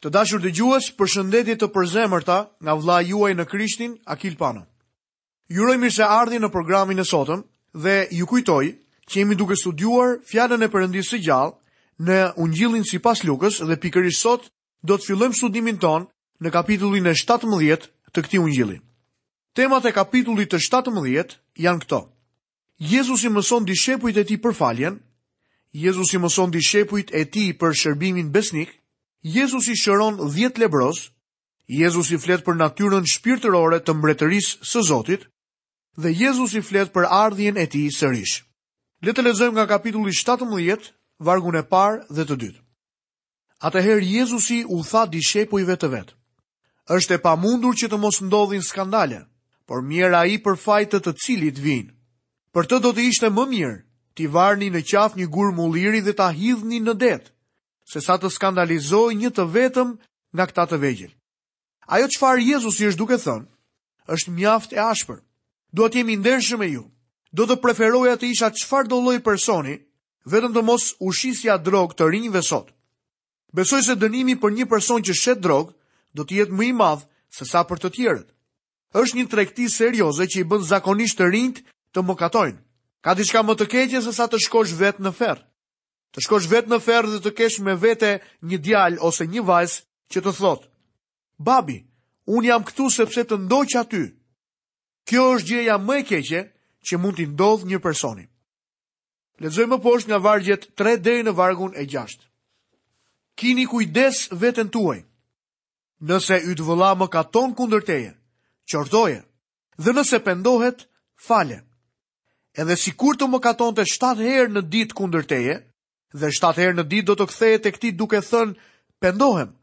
Të dashur dëgjues, përshëndetje të përzemërta nga vëllai juaj në Krishtin, Akil Pano. Ju uroj mirëseardhjen në programin e sotëm dhe ju kujtoj që jemi duke studiuar fjalën e Perëndisë së gjallë në Ungjillin sipas Lukës dhe pikërisht sot do të fillojmë studimin tonë në kapitullin e 17 të këtij ungjilli. Temat e kapitullit të 17 janë këto: Jezusi mëson dishepujt e tij për faljen, Jezusi mëson dishepujt e tij për shërbimin besnik, Jezusi shëron dhjetë lebrozë, Jezusi flet për natyrën shpirtërore të Mbretërisë së Zotit dhe Jezusi flet për ardhjen e tij sërish. Le të lexojmë nga kapitulli shtatëmbëdhjetë, vargun e parë dhe të dytë. Atëherë Jezusi u tha dishepujve të vet, Është e pamundur që të mos ndodhin skandale, por mjerë ai për faj të të cilit vijnë. Për të do të ishte më mirë t'i varnin në qafë një gur mulliri dhe ta hidhnin në det, sesa të skandalizojë një të vetëm nga këta të vegjël. Ajo çfarë Jezusi është duke thënë, është mjaft e ashpër. Dua të jem i ndershëm me ju. Do të preferoja të isha çfarëdo lloj personi, vetëm të mos u shisja drogë të rinjve sot. Besoj se dënimi për një person që shet drogë do të jetë më i madh sesa për të tjerët. Është një tregti serioze që i bën zakonisht të rinjtë të mëkatojnë. Ka diçka më të keqe sesa të shkosh vetë në ferr. Të shkosh vetë në ferr dhe të kesh me vete një djalë ose një vajzë që të thotë: "Babi, unë jam këtu sepse të ndoqa ty." Kjo është gjëja më e keqe që mund t'i ndodhë një personi. Lexojmë poshtë nga vargjet 3 deri në vargun e 6. Kini kujdes veten tuaj. Nëse yt vëlla mëkaton kundër teje, qortoje, dhe nëse pendohet, fale. Edhe sikur të mëkatonte shtatë herë në ditë kundër teje, dhe shtatë herë në ditë do të kthehet tek ti duke thënë, pendohem,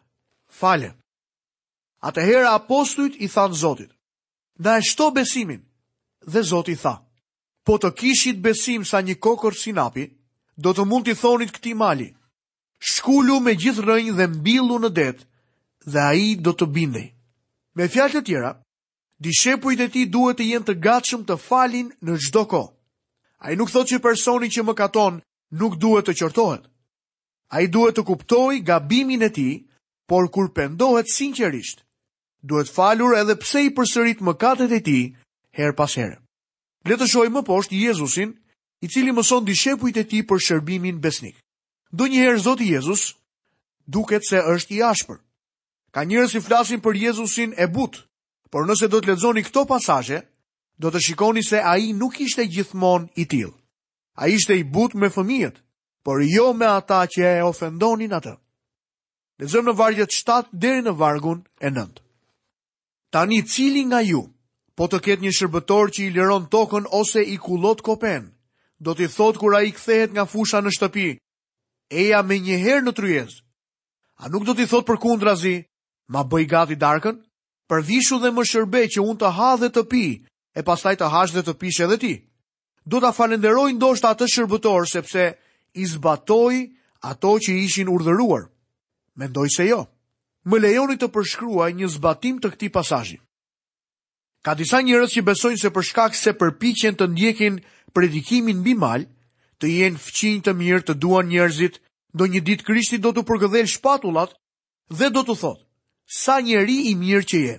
fale. Atëherë apostujt i thanë Zotit, na e shto besimin, dhe Zoti tha, po të kishit besim sa një kokërr sinapi, do të mund t'i thonit këtij mani, shkulu me gjithë rrënjë dhe mbillu në det, dhe ai do të bindej. Me fjalë të tjera, Dishepujt e tij duhet të jenë të gatshëm të falin në çdo kohë. Ai nuk thotë që personi që mëkaton nuk duhet të qortohet. Ai duhet të kuptojë gabimin e tij, por kur pendohet sinqerisht, duhet falur edhe pse i përsërit mëkatet e tij herë pas here. Le të shohim më poshtë Jezusin, i cili mëson dishepujt e tij për shërbimin besnik. Ndonjëherë Zoti Jezus duket se është i ashpër. Ka njerëz që flasin për Jezusin e butë, por nëse do të lexoni këto pasazhe, do të shikoni se ai nuk ishte gjithmonë i tillë. Ai ishte i butë me fëmijët, por jo me ata që e ofendonin atë. Lexojmë në vargjet 7 deri në vargun e 9. Tani cili nga ju po të ketë një shërbëtor që i lëron tokën ose i kullot kopenë, do t'i thotë kur ai kthehet nga fusha në shtëpi, eja menjëherë në tryezë, A nuk do t'i thotë përkundrazi, Ma bëj gati darkën? Përvishu dhe më shërbe që unë të ha dhe të pi, e pastaj të hash dhe të pish edhe ti. Do ta falënderojë ndoshta atë shërbëtor sepse i zbatoi ato që i ishin urdhëruar. Mendoj se jo. Më lejoni të përshkruaj një zbatim të këtij pasazhi. Ka disa njerëz që besojnë se për shkak se përpiqen të ndjekin predikimin mbi mal, të jenë fqinj të mirë, të duan njerëzit, ndonjë ditë Krishti do t'u përkëdhelë shpatullat dhe do t'u thotë, sa njeri i mirë që je.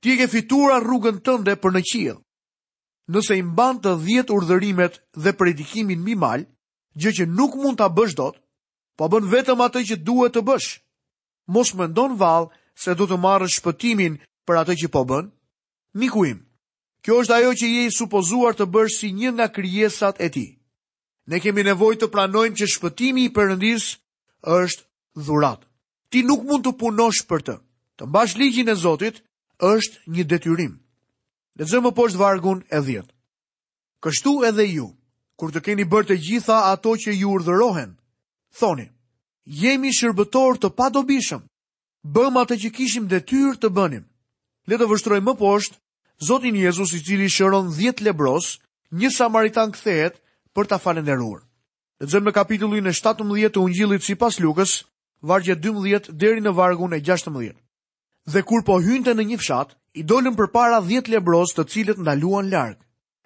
Ti e ke fituar rrugën tënde për në qiell. Nëse i mban të dhjetë urdhërimet dhe predikimin mbi mal, gjë që nuk mund ta bësh dot, po bën vetëm atë që duhet të bësh. Mos mendon vallë se do të marrësh shpëtimin për atë që po bën? Miku im, kjo është ajo që je i supozuar të bësh si një nga krijesat e tij. Ne kemi nevojë të pranojmë që shpëtimi i Perëndisë është dhuratë. Ti nuk mund të punosh për të. Të mbash ligjin e Zotit është një detyrim. Lexojmë më poshtë vargun e 10. Kështu edhe ju, kur të keni bërë të gjitha ato që ju urdhërohen, thoni: Jemi shërbëtorë të padobishëm. Bëmë atë që kishim detyrë të bënim. Le të vështrojmë më poshtë Zotin Jezus i cili shëron 10 lebrozë, një samaritan kthehet për ta falënderuar. Lexojmë në kapitullin e 17 të Ungjillit sipas Lukës, vargjet 12 deri në vargun e 16. Dhe kur po hynte në një fshat, i dolën përpara dhjetë lebrozë të cilët ndaluan larg.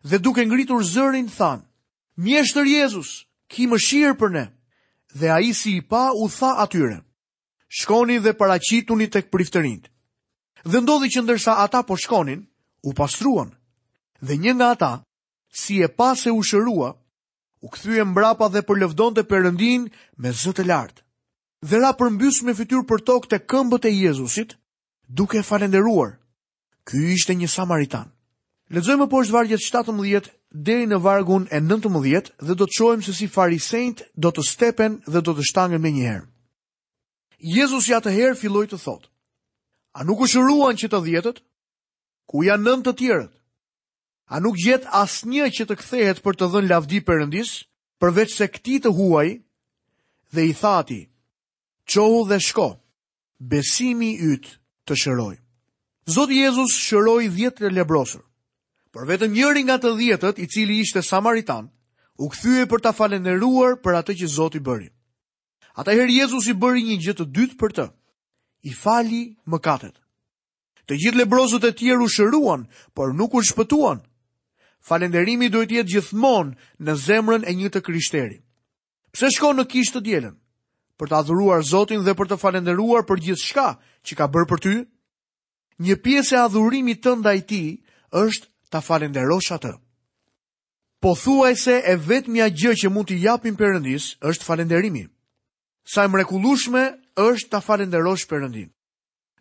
Dhe duke ngritur zërin thanë: Mjeshtër Jezus, ki mëshirë për ne! Dhe ai si i pa u tha atyre: Shkoni dhe paraqituni tek priftërinjtë. Dhe ndodhi që ndërsa ata po shkonin, u pastruan. Dhe një nga ata, si e pa se u shërua, u kthye mbrapa dhe përlëvdonte Perëndinë me zë të lartë. dhe ra përmbys me fytyrë përtokë te këmbët e Jezusit, duke e falënderuar. Ky ishte një samaritan. Lexojmë më poshtë vargjet 17 deri në vargun e 19 dhe do të shohim se si farisenjtë do të stepen dhe do të shtangen menjëherë. Jezusi atëherë filloi të thotë: A nuk u shëruan që të dhjetët? Ku janë nëntë të tjerët? A nuk u gjet asnjë që të kthehet për të dhënë lavdi Perëndisë, përveçse këtij të huaji? Dhe i tha atij: Çohu dhe shko, besimi yt të shëroi. Zoti Jezus shëroi dhjetë të lebrosur. Por vetëm njëri nga të dhjetët, i cili ishte samaritan, u kthye për ta falënderuar për atë që Zoti bëri. Atëherë Jezusi bëri një gjë të dytë për të. I fali mëkatet. Të gjithë lebrozët e tjerë u shëruan, por nuk u shpëtuan. Falënderimi duhet të jetë gjithmonë në zemrën e një të krishteri. Pse shkon në kishë të dielën? Për të adhuruar Zotin dhe për ta falënderuar për gjithçka që ka bërë për ty? Një pjesë e adhurimit tënd ndaj tij është ta falënderosh atë. Pothuajse e vetmja gjë që mund t'i japim Perëndisë është falënderimi. Sa e mrekullueshme është ta falënderosh Perëndinë.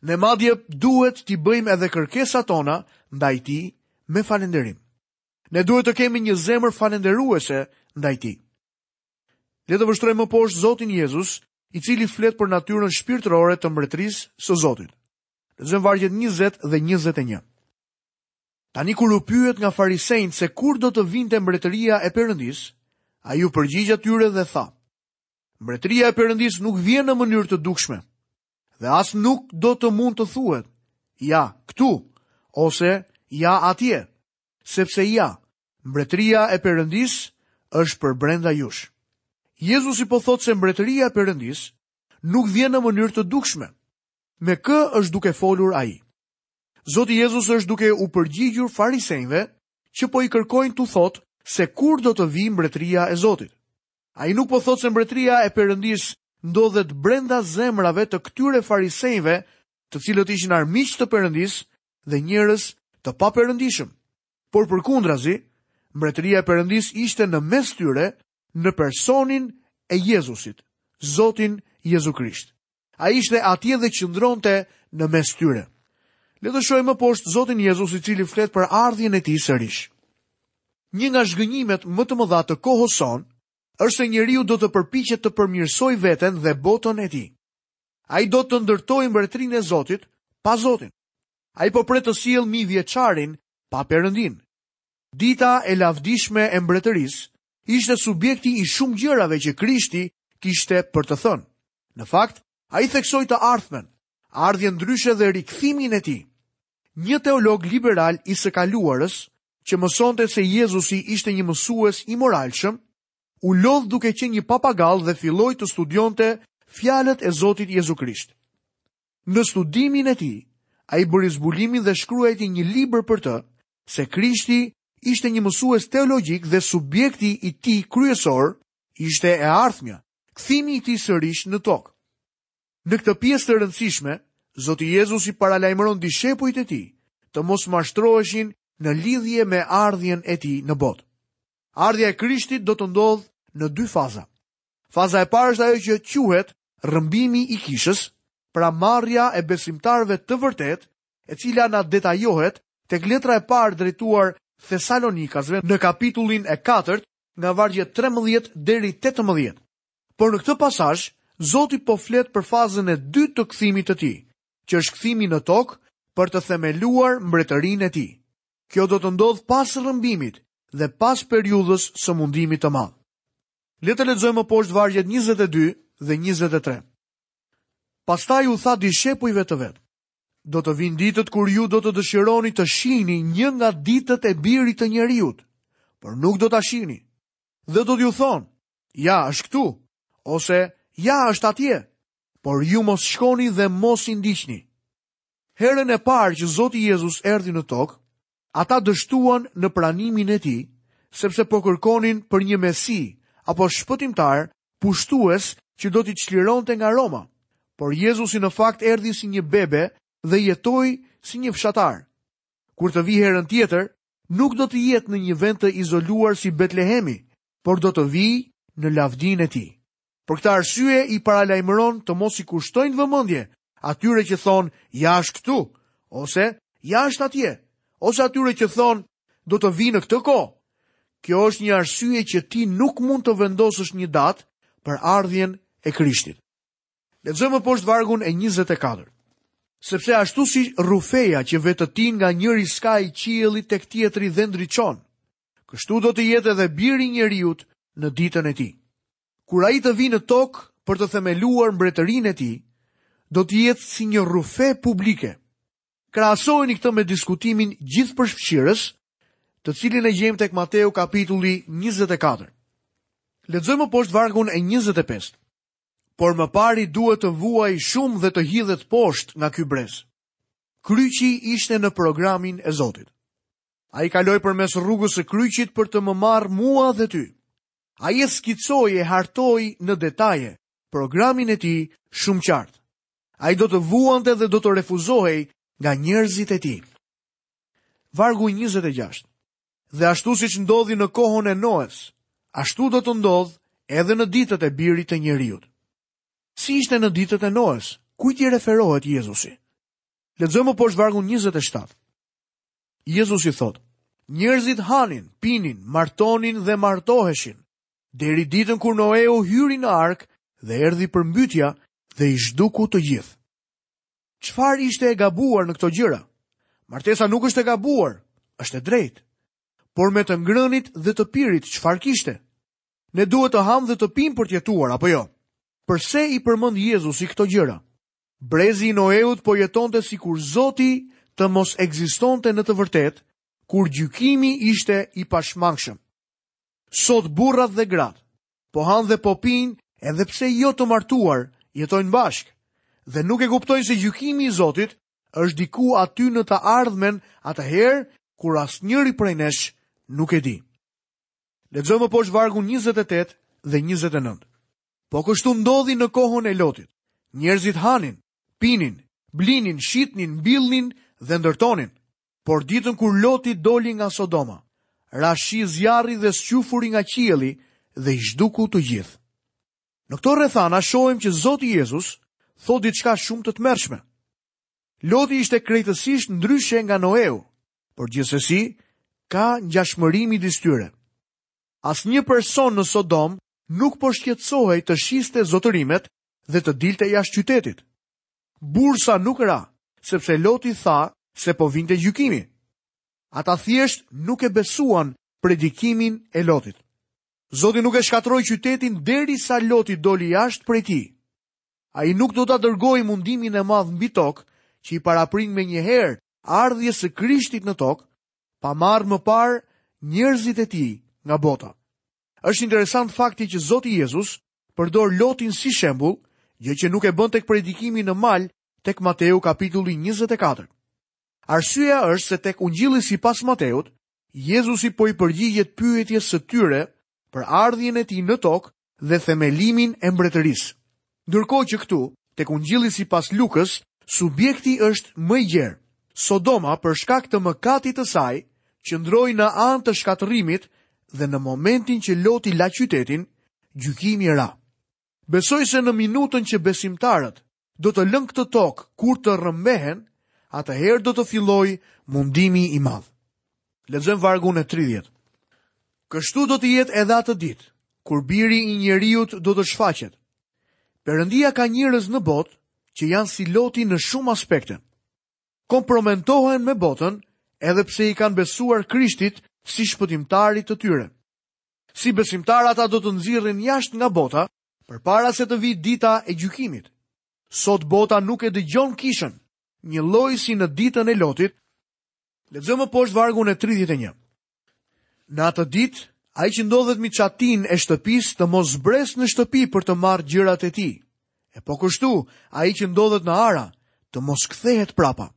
Ne madje duhet t'i bëjmë edhe kërkesat tona ndaj tij me falënderim. Ne duhet të kemi një zemër falënderuese ndaj tij. Le të vështrojmë më poshtë Zotin Jezus, i cili flet për natyrën shpirtërore të mbretërisë së Zotit. Lexojmë vargjet 20 dhe 21. Tani kur u pyet nga farisenjtë se kur do të vinte mbretëria e Perëndisë, ai iu përgjigj atyre dhe tha: Mbretëria e Perëndisë nuk vjen në mënyrë të dukshme. Dhe as nuk do të mund të thuhet, ja, këtu, ose ja atje, sepse ja, mbretëria e Perëndisë është përbrenda jush. Jezusi po thotë se mbretëria e Perëndisë nuk vjen në mënyrë të dukshme. Me kë është duke folur ai? Zoti Jezus është duke iu përgjigjur farisenjve që po i kërkojnë t'u thotë se kur do të vijë mbretëria e Zotit. Ai nuk po thotë se mbretëria e Perëndisë ndodhet brenda zemrave të këtyre farisenjve, të cilët ishin armiq të Perëndisë dhe njerëz të paperëndishëm. Por përkundrazi, mbretëria e Perëndisë ishte në mes tyre në personin e Jezusit, Zotin Jezu Krisht. Ai ishte atje dhe qëndronte në mes tyre. Le të shohim më poshtë Zotin Jezus i cili flet për ardhjen e tij sërish. Një nga zhgënjimet më të mëdha të kohës sonë është se njeriu do të përpiqet të përmirësojë veten dhe botën e tij. Ai do të ndërtojë mbretërinë e Zotit pa Zotin. Ai po pret të sjellë mijëvjeçarin pa Perëndinë. Dita e lavdishme e mbretërisë ishte subjekti i shumë gjërave që Krishti kishte për të thënë. Në fakt, ai theksoi të ardhmen, ardhje ndryshe dhe rikthimin e tij. Një teolog liberal i së kaluarës, që mësonte se Jezusi ishte një mësues i moralshëm, u lodh duke qenë një papagall dhe filloi të studionte fjalët e Zotit Jezu Krisht. Në studimin e tij, ai bëri zbulimin dhe shkruajti një libër për të, se Krishti ishte një mësues teologjik dhe subjekti i tij kryesor ishte e ardhmja. Kthimi i tij sërish në tokë. Në këtë pjesë të rëndësishme, Zoti Jezus i paralajmëron dishepujt e tij të mos mashtroheshin në lidhje me ardhjen e tij në botë. Ardhja e Krishtit do të ndodhë në dy faza. Faza e parë është ajo që quhet rrëmbimi i kishës, pra marrja e besimtarëve të vërtetë, e cila na detajohet tek letra e parë drejtuar Thesalonikasve në kapitullin e 4 nga vargjet trembëdhjetë deri tetëmbëdhjetë. Por në këtë pasazh, Zoti po flet për fazën e dytë të kthimit të tij, që është kthimi në tokë për të themeluar mbretërinë e tij. Kjo do të ndodhë pas rrëmbimit dhe pas periudhës së mundimit të madh. Le të lexojmë më poshtë vargjet njëzet e dy dhe njëzet e tre. Pastaj u tha dishepujve të vet, Do të vijnë ditët kur ju do të dëshironi të shihni një nga ditët e birit të njeriut, por nuk do ta shihni. Dhe do t'ju thonë, ja është këtu, ose ja është atje, por ju mos shkoni dhe mos i ndiqni. Herën e parë që Zoti Jezus erdhi në tokë, Ata dështuan në pranimin e tij, sepse po kërkonin për një Mesi, apo shpëtimtar, pushtues që do t'i çlironte nga Roma. Por Jezusi në fakt erdhi si një bebe dhe jetoi si një fshatar. Kur të vijë herën tjetër, nuk do të jetë në një vend të izoluar si Betlehemi, por do të vijë në lavdinë e tij. Për këtë arsye i paralajmëron të mos i kushtojnë vëmendje atyre që thonë ja është këtu ose ja është atje, ose atyre që thonë do të vijë në këtë kohë. Kjo është një arsye që ti nuk mund të vendosësh një datë për ardhjen e Krishtit. Lexojmë më poshtë vargun e 24. Sepse ashtu si rrufeja që vetëtin nga njëri skaj i qiellit tek tjetri dhe ndriçon, Kështu do të jetë edhe Biri i njeriut në ditën e tij. Kur ai të vijë në tokë për të themeluar mbretërinë e tij, do të jetë si një rrufe publike. Krahasojeni këtë me diskutimin gjithëpërfshirës, të cilin e gjejmë tek Mateu kapitulli 24. Lexojmë më poshtë vargun e 25. Por më parë duhet të vuajë shumë dhe të hidhet poshtë nga ky brez. Kryqi ishte në programin e Zotit. Ai kaloi përmes rrugës së kryqit për të më marrë mua dhe ty. Ai e skicoi e hartoi në detaje programin e tij shumë qartë. Ai do të vuante dhe do të refuzohej nga njerëzit e tij. Vargu 26 Dhe ashtu siç ndodhi në kohën e Noes, ashtu do të ndodhë edhe në ditët e birit të njeriut. Si ishte në ditët e Noes, kujt i referohet Jezusi? Lexojmë më poshtë vargu 27. Jezusi thotë, njerëzit hanin, pinin, martonin dhe martoheshin, deri ditën kur Noeu hyri në arkë dhe erdhi përmbytja dhe i zhduku të gjithë. Çfarë ishte e gabuar në këto gjëra? Martesa nuk është e gabuar, është e drejtë. Por me të ngrënit dhe të pirit, çfarë kishte? Ne duhet të hamë dhe të pimë për të jetuar, apo jo? Përse i përmend Jezusi këto gjëra? Brezi i Noeut po jetonte sikur Zoti të mos ekzistonte në të vërtetë, kur gjykimi ishte i pashmangshëm. Sot burrat dhe gratë po hanë dhe po pinë edhe pse jo të martuar jetojnë bashkë dhe nuk e kuptojnë se gjykimi i Zotit është diku aty në të ardhmen atëherë kur asnjëri prej nesh nuk e di. Lexojmë poshtë vargu 28 dhe 29. Po kështu ndodhi në kohën e Lotit. Njerëzit hanin, pinin, blinin, shitnin, mbillnin dhe ndërtonin. Por ditën kur Loti doli nga Sodoma, ra shi zjarri dhe squfuri nga qielli dhe i zhduku të gjithë. Në këto rrethana shohim që Zoti Jezus thotë diçka shumë të tmerrshme. Loti ishte krejtësisht ndryshe nga Noeu, por gjithsesi ka ngjashmëri midis tyre. Asnjë person në Sodom nuk po shqetësohej të shiste zotërimet dhe të dilte jashtë qytetit. Bursa nuk ra, sepse Loti tha se po vinte gjykimi. Ata thjesht nuk e besuan predikimin e Lotit. Zoti nuk e shkatërroi qytetin derisa Loti doli jashtë prej tij. Ai nuk do ta dërgojë mundimin e madh mbi tokë, që i paraprin menjëherë ardhjes së Krishtit në tokë, pa marrë më parë njerëzit e tij nga bota. Është interesant fakti që Zoti Jezus përdor Lotin si shembull, gjë që nuk e bën tek predikimi në mal tek Mateu kapitulli 24. Arsyeja është se tek Ungjilli sipas Mateut, Jezusi po i përgjigjet pyetjes së tyre për ardhjen e tij në tokë dhe themelimin e mbretërisë. Ndërkohë që këtu, tek Ungjilli sipas Lukës, subjekti është më i gjerë. Sodoma për shkak të mëkatit të saj qëndroi në anë të shkatërrimit dhe në momentin që Loti la qytetin, gjykimi ra. Besoj se në minutën që besimtarët do të lënë këtë tokë kur të rrëmbehen, atëherë do të fillojë mundimi i madh. Lexojmë vargun e 30. Kështu do të jetë edhe atë ditë kur biri i njeriut do të shfaqet. Perëndia ka njerëz në botë që janë si Loti në shumë aspekte. Kompromentohen me botën edhe pse i kanë besuar Krishtit si shpëtimtarit të tyre. Si besimtarë ata do të nxirren jashtë nga bota Përpara se të vijë dita e gjykimit. Sot bota nuk e dëgjon kishën, njëlloj si në ditën e Lotit. Lexojmë më poshtë vargun e 31. Në atë ditë, ai që ndodhet mbi çatinë e shtëpisë të mos zbresë në shtëpi për të marrë gjërat e tij. E po kështu, ai që ndodhet në ara, të mos kthehet prapa.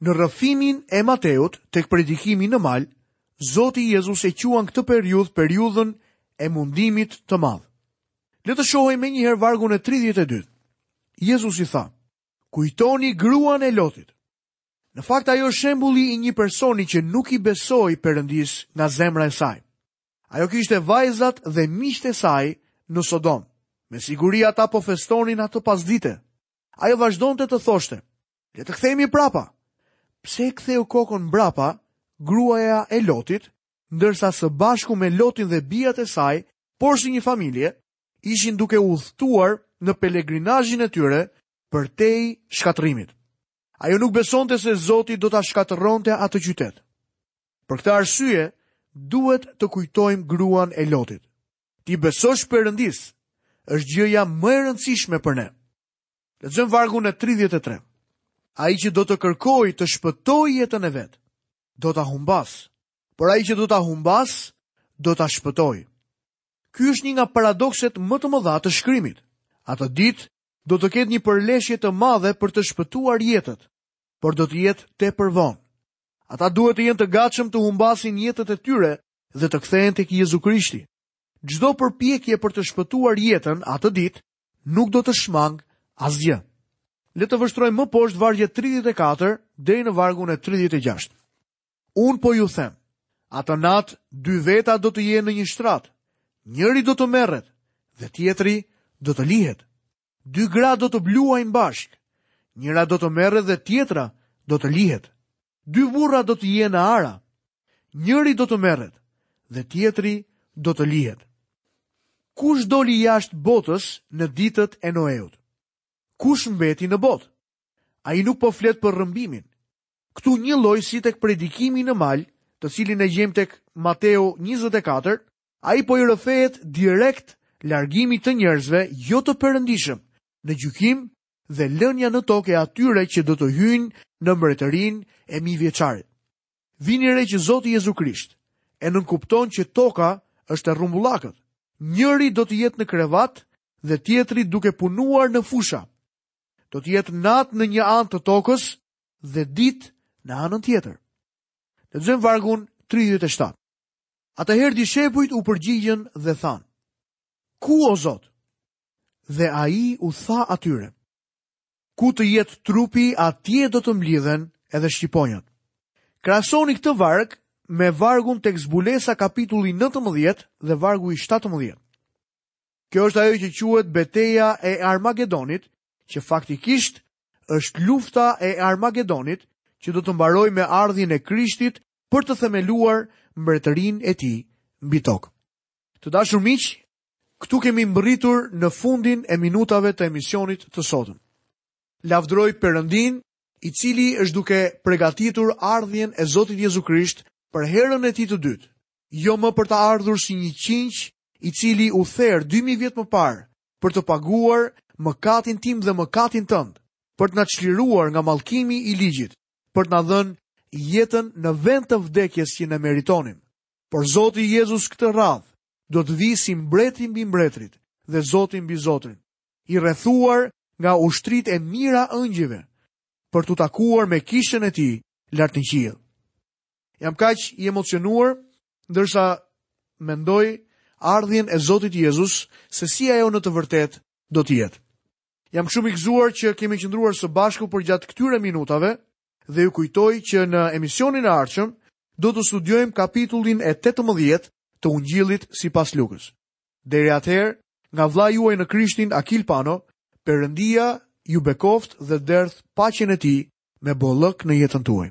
Në rrëfimin e Mateut, tek predikimi në mal, Zoti Jezus e quan këtë periudhë periudhën e mundimit të madh. Le të shohim menjëherë vargun e 32. Jezusi tha, kujtoni gruan e Lotit. Në fakt ajo është shembulli i një personi që nuk i besoi Perëndisë nga zemra e saj. Ajo kishte vajzat dhe miqtë e saj në Sodom. Me siguri ata po festonin atë pasdite. Ajo vazhdonte të thoshte: Le të kthehemi mbrapa. Pse e ktheu kokën mbrapa gruaja e Lotit, ndërsa së bashku me Lotin dhe bijat e saj, porsi një familje, ishin duke udhëtuar në pelegrinazhin e tyre përtej shkatërrimit. Ajo nuk besonte se Zoti do ta shkatërronte atë qytet. Për këtë arsye, duhet të kujtojmë gruan e Lotit. T'i besosh Perëndisë, është gjëja më e rëndësishme për ne. Lexojmë vargun e 33. Ai që do të kërkojë të shpëtojë jetën e vet, do ta humbasë. Por ai që do ta humbasë, do ta shpëtojë. Ky është një nga paradokset më të mëdha të shkrimit. Atë ditë do të ketë një përleshje të madhe për të shpëtuar jetët, por do të jetë tepër vonë. Ata duhet të jenë të gatshëm të humbasin jetët e tyre dhe të kthehen tek Jezu Krishti. Çdo përpjekje për të shpëtuar jetën atë ditë nuk do të shmangë asgjë. Le të vështrojmë më poshtë vargjet 34 deri në vargun e 36. Unë po ju them, atë natë dy veta do të jenë në një shtrat, njëri do të merret dhe tjetri do të lihet. Dy gra do të bluajnë bashkë, njëra do të merret dhe tjetra do të lihet. Dy burra do të jenë në ara. Njëri do të merret dhe tjetri do të lihet. Kush doli jashtë botës në ditët e Noeut? Kush mbeti në botë? Ai nuk po flet për rrëmbimin. Këtu njëlloj si tek predikimi në mal, të cilin e gjejmë tek Mateu 24, ai po i referohet direkt largimit të njerëzve jo të perëndishëm në gjykim dhe lënia në tokë e atyre që do të hyjnë në mbretërinë e mijëvjeçarit. Vini re që Zoti Jezu Krisht e nënkupton që toka është e rrumbullakët. Njëri do të jetë në krevat dhe tjetri duke punuar në fusha. Do të jetë natë në një anë të tokës dhe ditë në anën tjetër. Lexojmë vargun 37. Atëherë dishepujt u përgjigjën dhe thanë, Ku o Zot? Dhe Ai u tha atyre, Ku të jetë trupi, atje do të mblidhen edhe shqiponjat. Krahasoni këtë varg me vargun tek zbulesa kapitulli 19 dhe vargu i 17. Kjo është ajo që quhet beteja e Armagedonit, që faktikisht është lufta e Armagedonit që do të mbarojë me ardhjen e Krishtit për të themeluar mbretërinë e tij mbi tokë. Të dashur miq, Këtu kemi mbërritur në fundin e minutave të emisionit të sotëm. Lavdëroj Perëndinë, i cili është duke pregatitur ardhjen e Zotit Jezu Krisht për herën e tij të dytë, jo më për të ardhur si një qingj i cili u ther dy mijë vjet më parë për të paguar mëkatin tim dhe mëkatin tënd, për të na çliruar nga mallkimi i ligjit, për të na dhënë jetën në vend të vdekjes që ne meritonim. Por Zoti Jezus këtë radhë do të vijë si mbreti mbi mbretërit dhe zoti mbi zotërit, i rrethuar nga ushtritë e mijëra engjëjve, për t'u takuar me kishën e tij lart në qiell. Jam kaq i emocionuar, ndërsa mendoj ardhjen e Zotit Jezus se si ajo në të vërtetë do të jetë. Jam shumë i gëzuar që kemi qëndruar së bashku përgjatë këtyre minutave, dhe ju kujtoj që në emisionin e ardhshëm do të studiojmë kapitullin e 18 të ungjillit sipas Lukës. Deri atëherë, nga vëllai juaj në Krishtin Akil Pano, Perëndia ju bekoftë dhe derdhtë paqen e tij me bollëk në jetën tuaj.